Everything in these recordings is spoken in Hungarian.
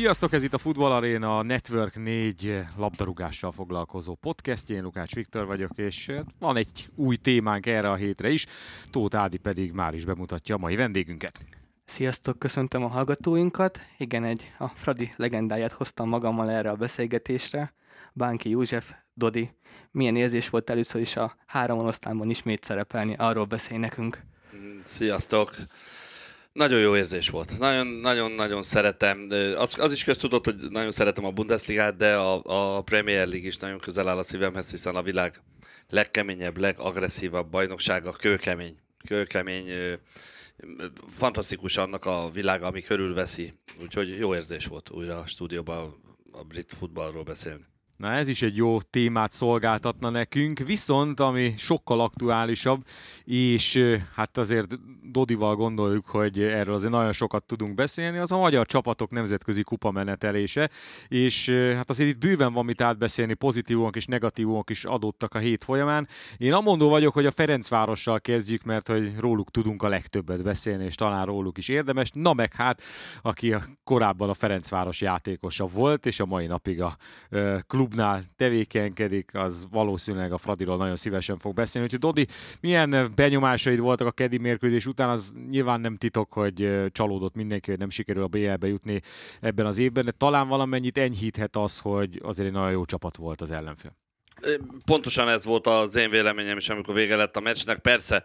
Sziasztok, ez itt a Futball Arena, a Network 4 labdarúgással foglalkozó podcast. Én Lukács Viktor vagyok, és van egy új témánk erre a hétre is. Tóth Ádi pedig már is bemutatja a mai vendégünket. Sziasztok, köszöntöm a hallgatóinkat. Igen, egy a Fradi legendáját hoztam magammal erre a beszélgetésre. Bánki József, Dodi, milyen érzés volt először is a három oroszlánban ismét szerepelni, arról beszélj nekünk. Sziasztok! Nagyon jó érzés volt. Nagyon-nagyon-nagyon szeretem. Az, az is köztudott, hogy nagyon szeretem a Bundesligát, de a, a Premier League is nagyon közel áll a szívemhez, hiszen a világ legkeményebb, legagresszívabb bajnoksága, kőkemény. Kőkemény, fantasztikus annak a világa, ami körülveszi. Úgyhogy jó érzés volt újra a stúdióban a brit futballról beszélni. Na ez is egy jó témát szolgáltatna nekünk, viszont ami sokkal aktuálisabb, és hát azért Dodival gondoljuk, hogy erről azért nagyon sokat tudunk beszélni, az a magyar csapatok nemzetközi kupa menetelése, és hát azért itt bőven van mit átbeszélni, pozitívunk és negatívunk is adottak a hét folyamán. Én amondó vagyok, hogy a Ferencvárossal kezdjük, mert hogy róluk tudunk a legtöbbet beszélni, és talán róluk is érdemes. Na meg hát, aki korábban a Ferencváros játékosa volt, és a mai napig a klub klubnál tevékenykedik, az valószínűleg a Fradiról nagyon szívesen fog beszélni. Úgyhogy Dodi, milyen benyomásaid voltak a kedi mérkőzés után? Az nyilván nem titok, hogy csalódott mindenki, hogy nem sikerül a BL-be jutni ebben az évben, de talán valamennyit enyhíthet az, hogy azért egy nagyon jó csapat volt az ellenfél. Pontosan ez volt az én véleményem is, amikor vége lett a meccsnek. Persze,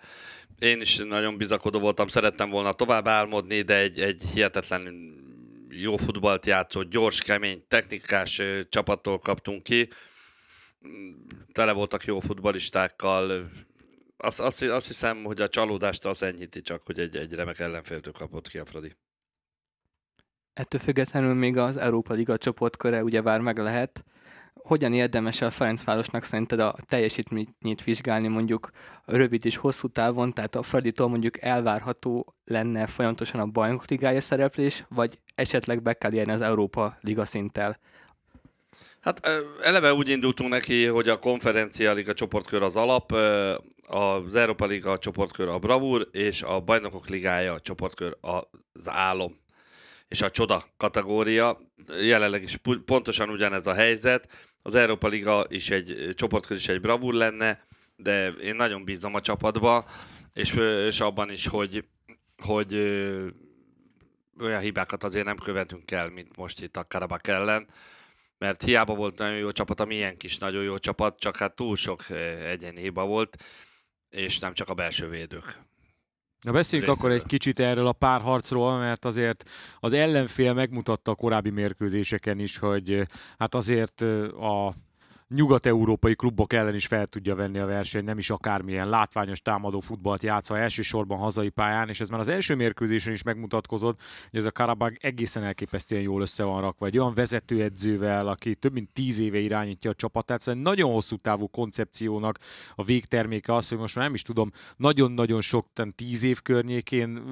én is nagyon bizakodó voltam, szerettem volna tovább álmodni, de egy, egy hihetetlen jó futballt játszott, gyors, kemény, technikás csapattól kaptunk ki. Tele voltak jó futbalistákkal. Azt, azt, azt hiszem, hogy a csalódást az enyhíti csak, hogy egy, egy remek ellenféltől kapott ki a Fradi. Ettől függetlenül még az Európa Liga csoportköre ugye vár meg lehet hogyan érdemes a Ferencvárosnak szerinted a teljesítményt vizsgálni mondjuk rövid és hosszú távon, tehát a Fraditól mondjuk elvárható lenne folyamatosan a bajnok ligája szereplés, vagy esetleg be kell érni az Európa Liga szinttel? Hát eleve úgy indultunk neki, hogy a konferencia liga csoportkör az alap, az Európa Liga csoportkör a bravúr, és a bajnokok ligája a csoportkör az álom és a csoda kategória. Jelenleg is pontosan ugyanez a helyzet. Az Európa Liga is egy csoportkör is egy bravúr lenne, de én nagyon bízom a csapatba, és, és abban is, hogy, hogy olyan hibákat azért nem követünk el, mint most itt a Karabak ellen, mert hiába volt nagyon jó csapat, a milyen kis nagyon jó csapat, csak hát túl sok egyéni hiba volt, és nem csak a belső védők. Na beszéljünk akkor egy kicsit erről a párharcról, mert azért az ellenfél megmutatta a korábbi mérkőzéseken is, hogy hát azért a nyugat-európai klubok ellen is fel tudja venni a verseny, nem is akármilyen látványos támadó futballt játszva elsősorban hazai pályán, és ez már az első mérkőzésen is megmutatkozott, hogy ez a Karabag egészen elképesztően jól össze van rakva. Egy olyan vezetőedzővel, aki több mint tíz éve irányítja a csapatát, szóval egy nagyon hosszú távú koncepciónak a végterméke az, hogy most már nem is tudom, nagyon-nagyon sok, tíz év környékén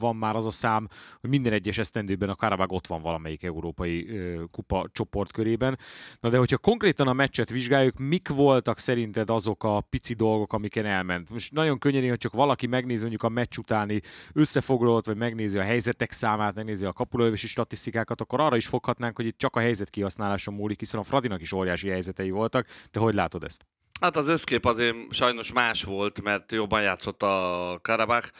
van már az a szám, hogy minden egyes esztendőben a Karabag ott van valamelyik európai kupa csoportkörében. Na de hogyha konkrétan a meccset vizsgáljuk, mik voltak szerinted azok a pici dolgok, amiken elment? Most nagyon könnyen, hogy csak valaki megnézi mondjuk a meccs utáni összefoglalót, vagy megnézi a helyzetek számát, megnézi a kapulővési statisztikákat, akkor arra is foghatnánk, hogy itt csak a helyzet kihasználáson múlik, hiszen a Fradinak is óriási helyzetei voltak. Te hogy látod ezt? Hát az összkép azért sajnos más volt, mert jobban játszott a Karabach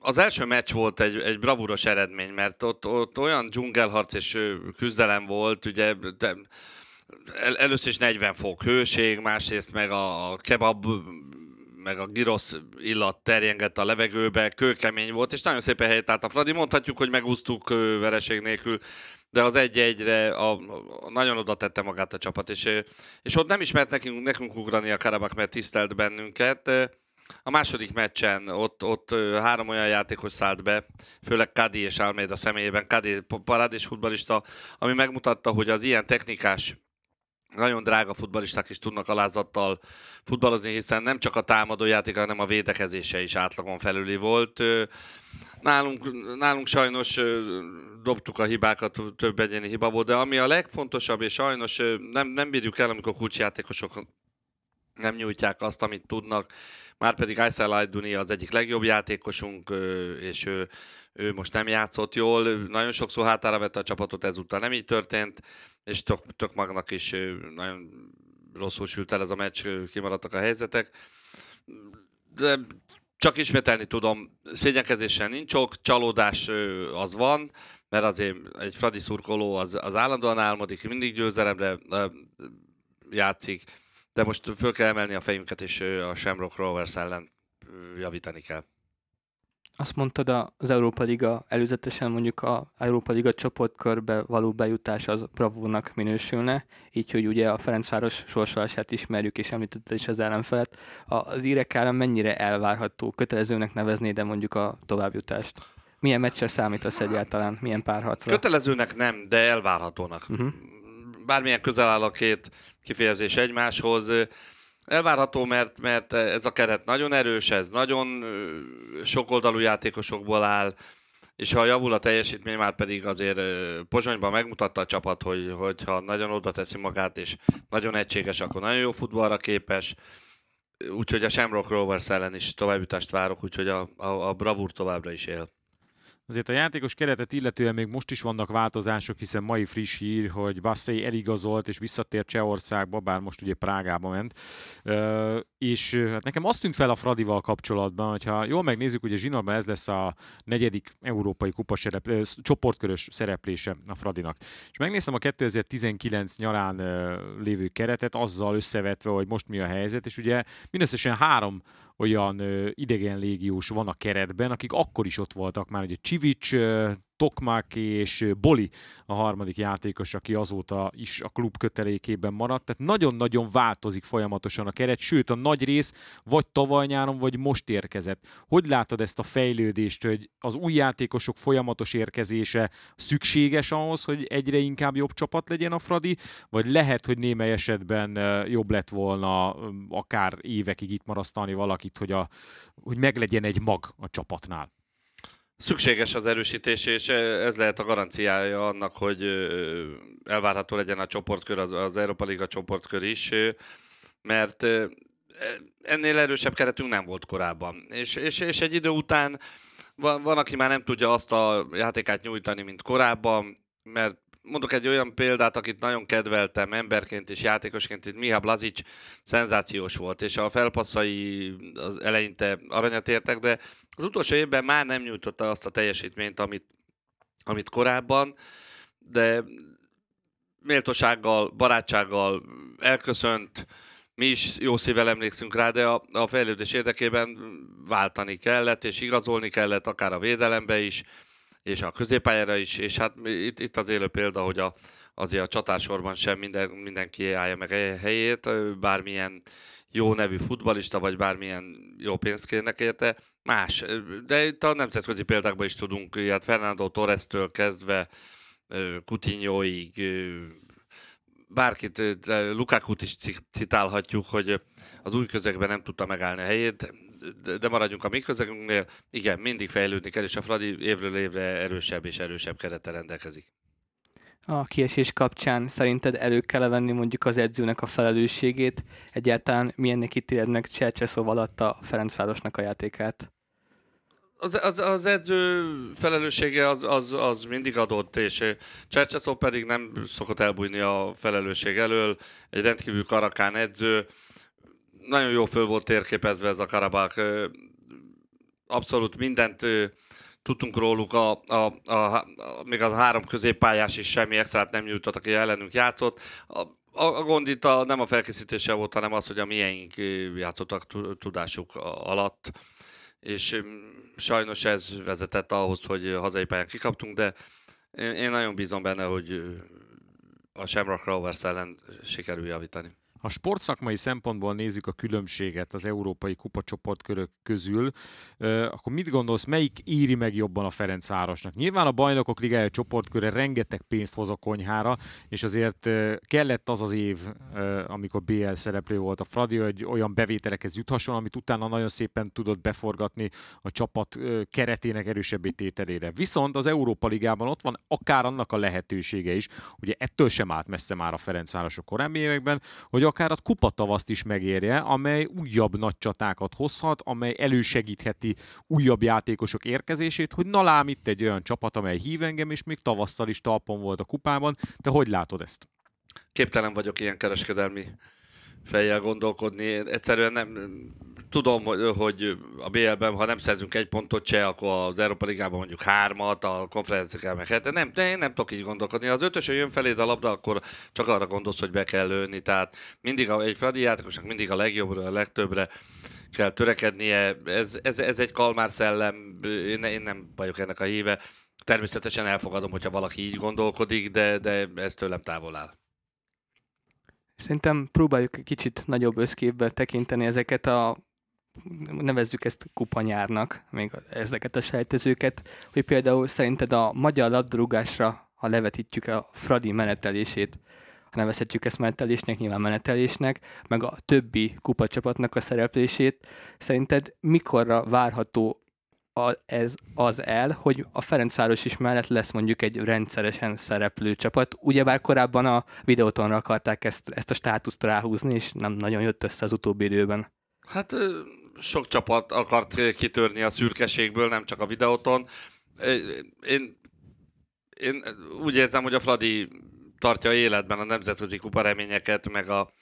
az első meccs volt egy, egy bravúros eredmény, mert ott, ott olyan dzsungelharc és küzdelem volt, ugye de el, először is 40 fok hőség, másrészt meg a, a kebab meg a girosz illat terjengett a levegőbe, kőkemény volt, és nagyon szépen helyett állt a Fradi. Mondhatjuk, hogy megúsztuk vereség nélkül, de az egy-egyre a, a, nagyon oda tette magát a csapat, és, és ott nem ismert nekünk, nekünk ugrani a Karabak, mert tisztelt bennünket. A második meccsen ott, ott három olyan játékos szállt be, főleg Kadi és Almeida személyében. Kadi parádés futbalista, ami megmutatta, hogy az ilyen technikás nagyon drága futbalisták is tudnak alázattal futballozni, hiszen nem csak a támadó játék, hanem a védekezése is átlagon felüli volt. Nálunk, nálunk sajnos dobtuk a hibákat, több egyéni hiba volt, de ami a legfontosabb, és sajnos nem, nem bírjuk el, amikor kulcsjátékosok nem nyújtják azt, amit tudnak. Márpedig Aysel Ayduni az egyik legjobb játékosunk, és ő, ő most nem játszott jól, nagyon sokszor hátára vette a csapatot, ezúttal nem így történt, és tök, tök magnak is nagyon rosszul sült el ez a meccs, kimaradtak a helyzetek. De csak ismételni tudom, szégyenkezésen nincs ok, csalódás az van, mert azért egy Fradi szurkoló az, az állandóan álmodik, mindig győzelemre játszik, de most föl kell emelni a fejünket, és a Shamrock Rovers ellen javítani kell. Azt mondtad, az Európa Liga előzetesen mondjuk a Európa Liga csoportkörbe való bejutás az bravúrnak minősülne, így hogy ugye a Ferencváros sorsolását ismerjük, és említetted is az ellenfelet. Az írek ellen mennyire elvárható, kötelezőnek nevezni, de mondjuk a továbbjutást? Milyen meccsre számítasz egyáltalán? Milyen párharcra? Kötelezőnek nem, de elvárhatónak. Uh-huh. Bármilyen közel áll a két kifejezés egymáshoz, Elvárható, mert, mert ez a keret nagyon erős, ez nagyon sokoldalú játékosokból áll, és ha javul a teljesítmény, már pedig azért Pozsonyban megmutatta a csapat, hogy, hogyha nagyon oda teszi magát, és nagyon egységes, akkor nagyon jó futballra képes. Úgyhogy a Shamrock Rovers ellen is továbbjutást várok, úgyhogy a, a, a bravúr továbbra is él. Azért a játékos keretet illetően még most is vannak változások, hiszen mai friss hír, hogy Bassey eligazolt és visszatért Csehországba, bár most ugye Prágába ment. És hát nekem azt tűnt fel a Fradival kapcsolatban, hogyha jól megnézzük, ugye Zsinórban ez lesz a negyedik európai kupa serep, csoportkörös szereplése a Fradinak. És megnéztem a 2019 nyarán lévő keretet, azzal összevetve, hogy most mi a helyzet, és ugye mindösszesen három olyan ö, idegen légiós van a keretben, akik akkor is ott voltak már, ugye Csivics, Tokmák és Boli a harmadik játékos, aki azóta is a klub kötelékében maradt. Tehát nagyon-nagyon változik folyamatosan a keret, sőt a nagy rész vagy tavaly nyáron, vagy most érkezett. Hogy látod ezt a fejlődést, hogy az új játékosok folyamatos érkezése szükséges ahhoz, hogy egyre inkább jobb csapat legyen a Fradi, vagy lehet, hogy némely esetben jobb lett volna akár évekig itt marasztalni valakit, hogy, a, hogy meglegyen egy mag a csapatnál? Szükséges az erősítés, és ez lehet a garanciája annak, hogy elvárható legyen a csoportkör, az, az Európa Liga csoportkör is, mert e, ennél erősebb keretünk nem volt korábban. És, és, és egy idő után van, van, aki már nem tudja azt a játékát nyújtani, mint korábban, mert mondok egy olyan példát, akit nagyon kedveltem emberként és játékosként, itt Miha Blazic szenzációs volt, és a felpasszai az eleinte aranyat értek, de az utolsó évben már nem nyújtotta azt a teljesítményt, amit, amit korábban, de méltósággal, barátsággal elköszönt, mi is jó szívvel emlékszünk rá, de a, a fejlődés érdekében váltani kellett, és igazolni kellett, akár a védelembe is, és a középpályára is, és hát itt, itt az élő példa, hogy a, azért a csatársorban sem minden, mindenki állja meg a helyét, bármilyen jó nevű futbalista, vagy bármilyen jó pénzt kérnek érte, más. De itt a nemzetközi példákban is tudunk, ilyet Fernando Torres-től kezdve Coutinhoig, bárkit, Lukakut is citálhatjuk, hogy az új közegben nem tudta megállni a helyét, de maradjunk a mi közegünknél. Igen, mindig fejlődni kell, és a Fradi évről évre erősebb és erősebb kerettel rendelkezik. A kiesés kapcsán szerinted elő kell venni mondjuk az edzőnek a felelősségét? Egyáltalán milyennek ítélnek Csercseszov alatt a Ferencvárosnak a játékát? Az, az, az edző felelőssége az, az, az mindig adott, és Csercseszov pedig nem szokott elbújni a felelősség elől. Egy rendkívül karakán edző, nagyon jó föl volt térképezve ez a Karabák. Abszolút mindent tudtunk róluk, a, a, a, a, még az három középpályás is semmi extrát nem nyújtott, aki ellenünk játszott. A, a, a gond itt a, nem a felkészítése volt, hanem az, hogy a miénk játszottak tudásuk alatt, és sajnos ez vezetett ahhoz, hogy hazai pályán kikaptunk, de én nagyon bízom benne, hogy a Shamrock Rovers ellen sikerül javítani. Ha sportszakmai szempontból nézzük a különbséget az európai kupacsoportkörök közül, akkor mit gondolsz, melyik íri meg jobban a Ferencvárosnak? Nyilván a bajnokok ligája csoportköre rengeteg pénzt hoz a konyhára, és azért kellett az az év, amikor BL szereplő volt a Fradi, hogy olyan bevételekhez juthasson, amit utána nagyon szépen tudott beforgatni a csapat keretének erősebbé tételére. Viszont az Európa Ligában ott van akár annak a lehetősége is, ugye ettől sem állt messze már a Ferencváros a korábbi években, hogy akár a kupatavaszt is megérje, amely újabb nagy csatákat hozhat, amely elősegítheti újabb játékosok érkezését, hogy na lám itt egy olyan csapat, amely hív engem, és még tavasszal is talpon volt a kupában. Te hogy látod ezt? Képtelen vagyok ilyen kereskedelmi fejjel gondolkodni. Egyszerűen nem, tudom, hogy a BL-ben, ha nem szerzünk egy pontot se, akkor az Európa Ligában mondjuk hármat, a konferenciákában meg hát nem, én nem tudok így gondolkodni. Az ötösön jön felé a labda, akkor csak arra gondolsz, hogy be kell lőni. Tehát mindig a, egy Fradi játékosnak mindig a legjobbra, a legtöbbre kell törekednie. Ez, ez, ez egy kalmár szellem, én, én nem vagyok ennek a híve. Természetesen elfogadom, hogyha valaki így gondolkodik, de, de ez tőlem távol áll. Szerintem próbáljuk kicsit nagyobb összképbe tekinteni ezeket a nevezzük ezt kupanyárnak, még ezeket a sejtezőket, hogy például szerinted a magyar labdarúgásra, ha levetítjük a Fradi menetelését, ha nevezhetjük ezt menetelésnek, nyilván menetelésnek, meg a többi kupacsapatnak a szereplését, szerinted mikorra várható a, ez az el, hogy a Ferencváros is mellett lesz mondjuk egy rendszeresen szereplő csapat. Ugyebár korábban a videótonra akarták ezt, ezt a státuszt ráhúzni, és nem nagyon jött össze az utóbbi időben. Hát sok csapat akart kitörni a szürkeségből, nem csak a videóton. Én, én úgy érzem, hogy a Fradi tartja életben a nemzetközi kupareményeket, meg a,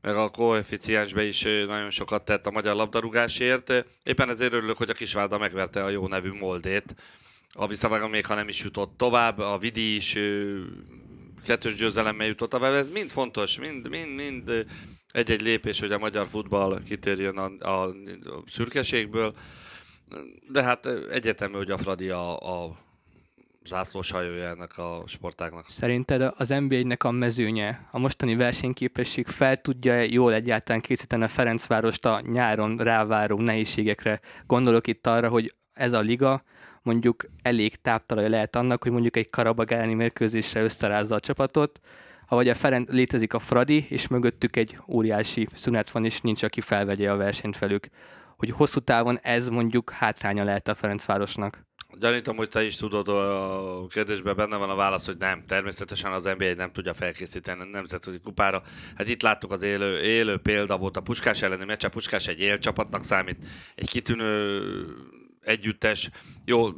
meg a koeficiensbe is nagyon sokat tett a magyar labdarúgásért. Éppen ezért örülök, hogy a Kisvárda megverte a jó nevű Moldét. A Visszavága még ha nem is jutott tovább, a Vidi is kettős győzelemmel jutott tovább. Ez mind fontos, mind, mind, mind egy-egy lépés, hogy a magyar futball kitérjön a, a, szürkeségből. De hát egyetemű, hogy a Fradi a, a zászlós ennek a sportágnak. Szerinted az NBA-nek a mezőnye, a mostani versenyképesség fel tudja jól egyáltalán készíteni a Ferencvárost a nyáron ráváró nehézségekre? Gondolok itt arra, hogy ez a liga mondjuk elég táptalaja lehet annak, hogy mondjuk egy karabag elleni mérkőzésre összerázza a csapatot, ahogy a Ferenc létezik a Fradi, és mögöttük egy óriási szünet van, és nincs, aki felvegye a versenyt velük. Hogy hosszú távon ez mondjuk hátránya lehet a Ferencvárosnak. Gyanítom, hogy te is tudod, a kérdésben benne van a válasz, hogy nem. Természetesen az NBA nem tudja felkészíteni a nemzetközi kupára. Hát itt láttuk az élő, élő példa volt a Puskás elleni meccs, a Puskás egy élcsapatnak számít, egy kitűnő együttes. Jó,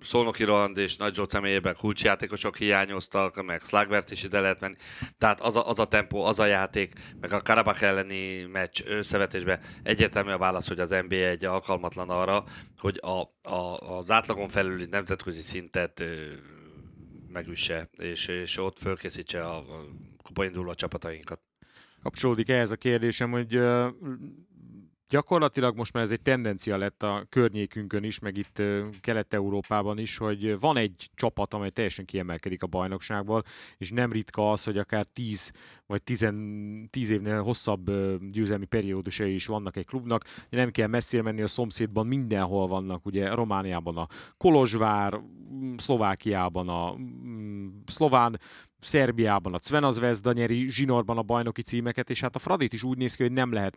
Szolnoki Roland és Nagy Zsolt személyében kulcsjátékosok hiányoztak, meg Slagbert is ide lehet venni. Tehát az a, az a tempó, az a játék, meg a Karabakh elleni meccs összevetésben egyértelmű a válasz, hogy az NBA egy alkalmatlan arra, hogy a, a, az átlagon felüli nemzetközi szintet megüsse, és, és ott fölkészítse a, a kupainduló csapatainkat. Kapcsolódik ehhez a kérdésem, hogy gyakorlatilag most már ez egy tendencia lett a környékünkön is, meg itt Kelet-Európában is, hogy van egy csapat, amely teljesen kiemelkedik a bajnokságból, és nem ritka az, hogy akár 10 vagy 10, 10 évnél hosszabb győzelmi periódusai is vannak egy klubnak. Nem kell messzire menni a szomszédban, mindenhol vannak, ugye Romániában a Kolozsvár, Szlovákiában a szlován Szerbiában a Cvena Zvezda nyeri, zsinórban a bajnoki címeket, és hát a Fradit is úgy néz ki, hogy nem lehet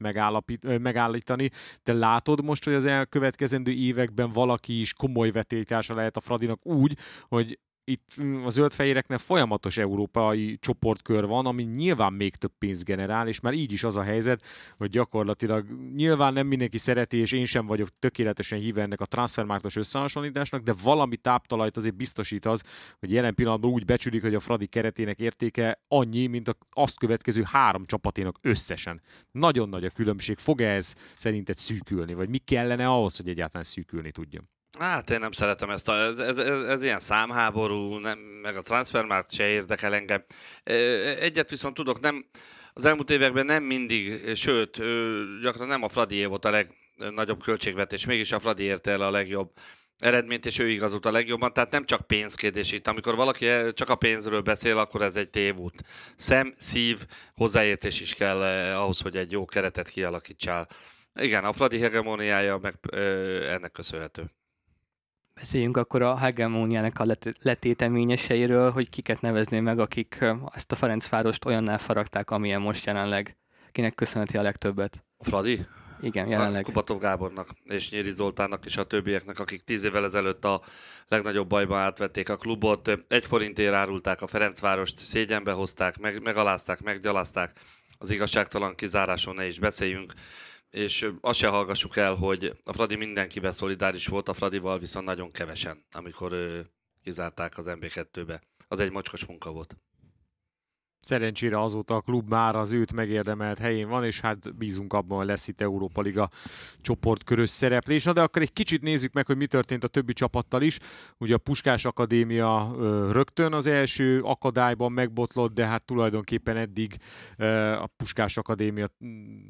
megállítani. De látod most, hogy az elkövetkezendő években valaki is komoly vetélytársa lehet a Fradinak úgy, hogy itt mm, a zöldfehéreknek folyamatos európai csoportkör van, ami nyilván még több pénzt generál, és már így is az a helyzet, hogy gyakorlatilag nyilván nem mindenki szereti, és én sem vagyok tökéletesen híve ennek a transfermártos összehasonlításnak, de valami táptalajt azért biztosít az, hogy jelen pillanatban úgy becsülik, hogy a Fradi keretének értéke annyi, mint a azt következő három csapaténak összesen. Nagyon nagy a különbség. Fog ez szerinted szűkülni, vagy mi kellene ahhoz, hogy egyáltalán szűkülni tudjon? Hát én nem szeretem ezt a, ez, ez, ez, ez ilyen számháború, nem, meg a transfermárt se érdekel engem. Egyet viszont tudok, nem, az elmúlt években nem mindig, sőt, gyakran nem a Fradi volt a legnagyobb költségvetés, mégis a Fradi érte el a legjobb eredményt, és ő igazult a legjobban, tehát nem csak pénzkérdés itt. Amikor valaki csak a pénzről beszél, akkor ez egy tévút. Szem, szív, hozzáértés is kell ahhoz, hogy egy jó keretet kialakítsál. Igen, a Fradi hegemóniája meg ö, ennek köszönhető. Beszéljünk akkor a hegemóniának a letéteményeseiről, hogy kiket nevezné meg, akik ezt a Ferencvárost olyannál faragták, amilyen most jelenleg. Kinek köszönheti a legtöbbet? Fradi? Igen, jelenleg. Kubatov Gábornak és Nyíri Zoltánnak és a többieknek, akik tíz évvel ezelőtt a legnagyobb bajban átvették a klubot. Egy forintért árulták a Ferencvárost, szégyenbe hozták, meg, megalázták, meggyalázták. Az igazságtalan kizáráson ne is beszéljünk és azt se hallgassuk el, hogy a Fradi mindenkiben szolidáris volt, a Fradival viszont nagyon kevesen, amikor ő, kizárták az MB2-be. Az egy mocskos munka volt. Szerencsére azóta a klub már az őt megérdemelt helyén van, és hát bízunk abban, hogy lesz itt Európa Liga csoportkörös szereplés. Na de akkor egy kicsit nézzük meg, hogy mi történt a többi csapattal is. Ugye a Puskás Akadémia rögtön az első akadályban megbotlott, de hát tulajdonképpen eddig a Puskás Akadémia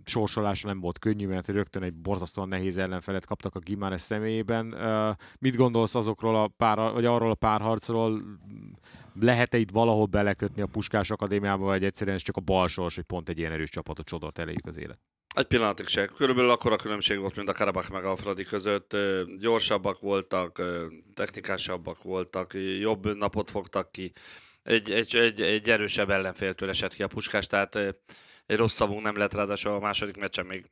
sorsolása nem volt könnyű, mert rögtön egy borzasztóan nehéz ellenfelet kaptak a Gimares személyében. Mit gondolsz azokról a pár, vagy arról a párharcról, lehet-e itt valahol belekötni a Puskás Akadémiába, vagy egyszerűen ez csak a balsors, hogy pont egy ilyen erős csapatot csodolt elejük az élet? Egy pillanatig se. Körülbelül akkor a különbség volt, mint a Karabach meg a Fradi között. Gyorsabbak voltak, technikásabbak voltak, jobb napot fogtak ki. Egy, egy, egy, egy erősebb ellenféltől esett ki a Puskás, tehát egy rossz szavunk nem lett, ráadásul a második meccsen még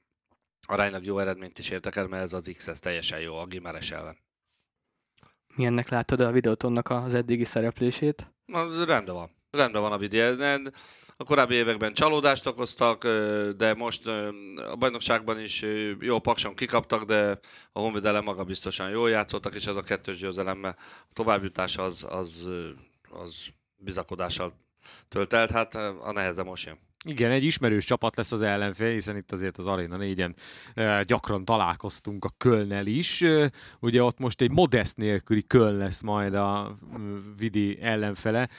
aránylag jó eredményt is értek el, mert ez az X, ez teljesen jó a Gimares ellen. Milyennek látod a videótonnak az eddigi szereplését? Na, rendben van. Rendben van a videó. A korábbi években csalódást okoztak, de most a bajnokságban is jó pakson kikaptak, de a Honvédelem maga biztosan jól játszottak, és ez a kettős győzelemmel a továbbjutás az, az, az bizakodással tölt el, hát a neheze most jön. Igen, egy ismerős csapat lesz az ellenfél, hiszen itt azért az Arena 4-en gyakran találkoztunk a Kölnel is. Ugye ott most egy modest nélküli Köln lesz majd a Vidi ellenfele.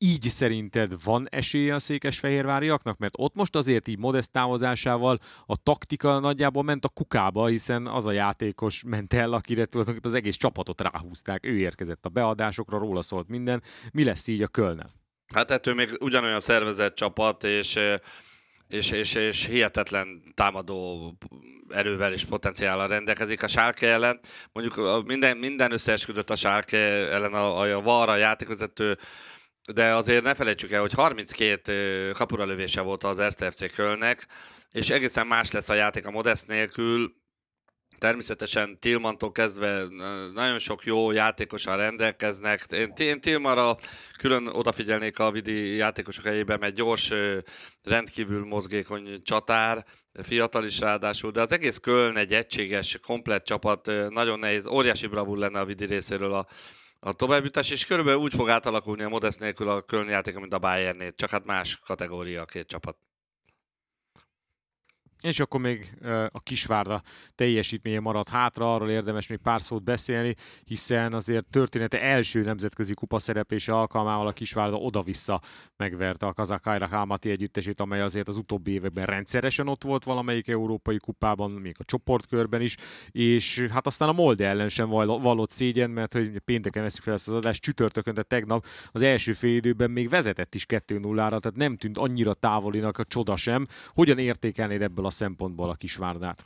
Így szerinted van esélye a székesfehérváriaknak? Mert ott most azért így modest távozásával a taktika nagyjából ment a kukába, hiszen az a játékos ment el, akire tulajdonképpen az egész csapatot ráhúzták. Ő érkezett a beadásokra, róla szólt minden. Mi lesz így a Kölnel? Hát ettől még ugyanolyan szervezett csapat, és, és, és, és hihetetlen támadó erővel és potenciállal rendelkezik a Sálke ellen. Mondjuk minden, minden összeesküdött a Sálke ellen a, a, a Varra játékvezető, de azért ne felejtsük el, hogy 32 kapura lövése volt az Erste FC Kölnek, és egészen más lesz a játék a Modest nélkül, Természetesen Tilmantól kezdve nagyon sok jó játékosan rendelkeznek. Én, én Tilmara külön odafigyelnék a vidi játékosok helyében, mert gyors, rendkívül mozgékony csatár, fiatal is ráadásul, de az egész Köln egy egységes, komplett csapat, nagyon nehéz, óriási bravúr lenne a vidi részéről a, a továbbjutás, és körülbelül úgy fog átalakulni a Modest nélkül a Köln játék, mint a Bayernnél, csak hát más kategória a két csapat. És akkor még a Kisvárda teljesítménye maradt hátra, arról érdemes még pár szót beszélni, hiszen azért története első nemzetközi kupa szereplése alkalmával a Kisvárda oda-vissza megverte a Kazakajra Hámati együttesét, amely azért az utóbbi években rendszeresen ott volt valamelyik európai kupában, még a csoportkörben is, és hát aztán a Molde ellen sem vallott szégyen, mert hogy pénteken veszük fel ezt az adást, csütörtökön, de tegnap az első fél időben még vezetett is 2-0-ra, tehát nem tűnt annyira távolinak a csoda sem. Hogyan értékelnéd ebből a szempontból a Kisvárdát?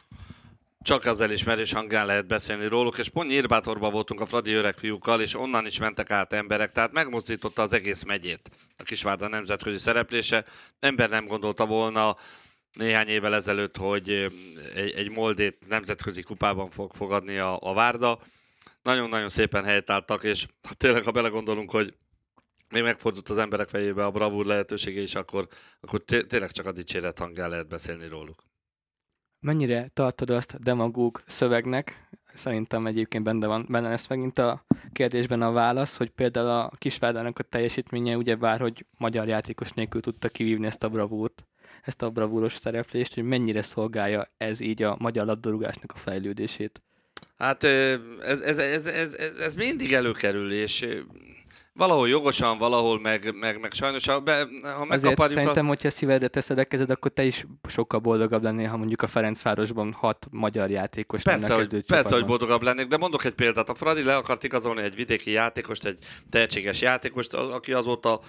Csak az elismerés hangán lehet beszélni róluk, és pont Nyírbátorban voltunk a Fradi öreg fiúkkal, és onnan is mentek át emberek, tehát megmozdította az egész megyét a Kisvárda nemzetközi szereplése. Ember nem gondolta volna néhány évvel ezelőtt, hogy egy, egy Moldét nemzetközi kupában fog fogadni a, a Várda. Nagyon-nagyon szépen helytálltak, és tényleg, ha belegondolunk, hogy még megfordult az emberek fejébe a bravúr lehetősége, és akkor, akkor tényleg csak a dicséret hangán lehet beszélni róluk. Mennyire tartod azt demagóg szövegnek? Szerintem egyébként benne, van, benne lesz megint a kérdésben a válasz, hogy például a Kisvárdának a teljesítménye ugye bár, hogy magyar játékos nélkül tudta kivívni ezt a bravúrt, ezt a bravúros szereplést, hogy mennyire szolgálja ez így a magyar labdarúgásnak a fejlődését? Hát ez, ez, ez, ez, ez, ez mindig előkerül, és valahol jogosan, valahol meg, meg, meg sajnos, ha, be, ha Azért a... szerintem, hogyha szívedre teszed a kezed, akkor te is sokkal boldogabb lennél, ha mondjuk a Ferencvárosban hat magyar játékos persze, hogy, persze, hogy boldogabb lennék, de mondok egy példát. A Fradi le akart igazolni egy vidéki játékost, egy tehetséges játékost, aki azóta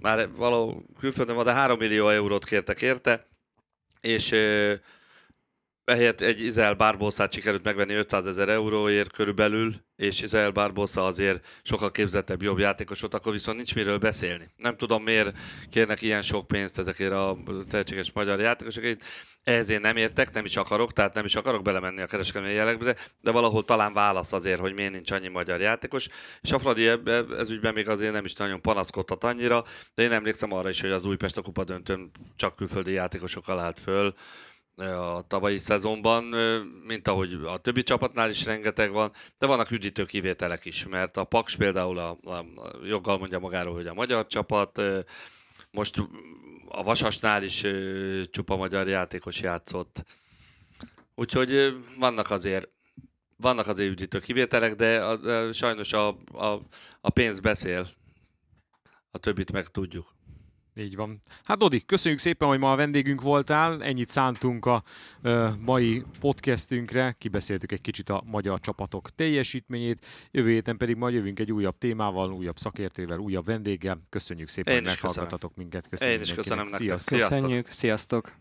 már valahol külföldön van, de 3 millió eurót kértek érte, és ehelyett egy Izrael Barboszát sikerült megvenni 500 ezer euróért körülbelül, és Izrael Barbosa azért sokkal képzettebb, jobb játékos volt, akkor viszont nincs miről beszélni. Nem tudom, miért kérnek ilyen sok pénzt ezekért a tehetséges magyar játékosokért. Ehhez én nem értek, nem is akarok, tehát nem is akarok belemenni a kereskedelmi jellegbe, de, de valahol talán válasz azért, hogy miért nincs annyi magyar játékos. És a Fradi ez ügyben még azért nem is nagyon panaszkodhat annyira, de én emlékszem arra is, hogy az Újpest a kupa döntőn csak külföldi játékosokkal állt föl a tavalyi szezonban, mint ahogy a többi csapatnál is rengeteg van, de vannak üdítő kivételek is, mert a Paks például a, a, joggal mondja magáról, hogy a magyar csapat, most a Vasasnál is csupa magyar játékos játszott. Úgyhogy vannak azért vannak azért üdítő kivételek, de a, a, sajnos a, a, a pénz beszél. A többit meg tudjuk. Így van. Hát Dodi, köszönjük szépen, hogy ma a vendégünk voltál. Ennyit szántunk a ö, mai podcastünkre. Kibeszéltük egy kicsit a magyar csapatok teljesítményét. Jövő héten pedig majd jövünk egy újabb témával, újabb szakértővel, újabb vendéggel. Köszönjük szépen, hogy meghallgattatok minket. Köszönjük Én is köszönöm nektek. Sziasztok. Köszönjük. Sziasztok.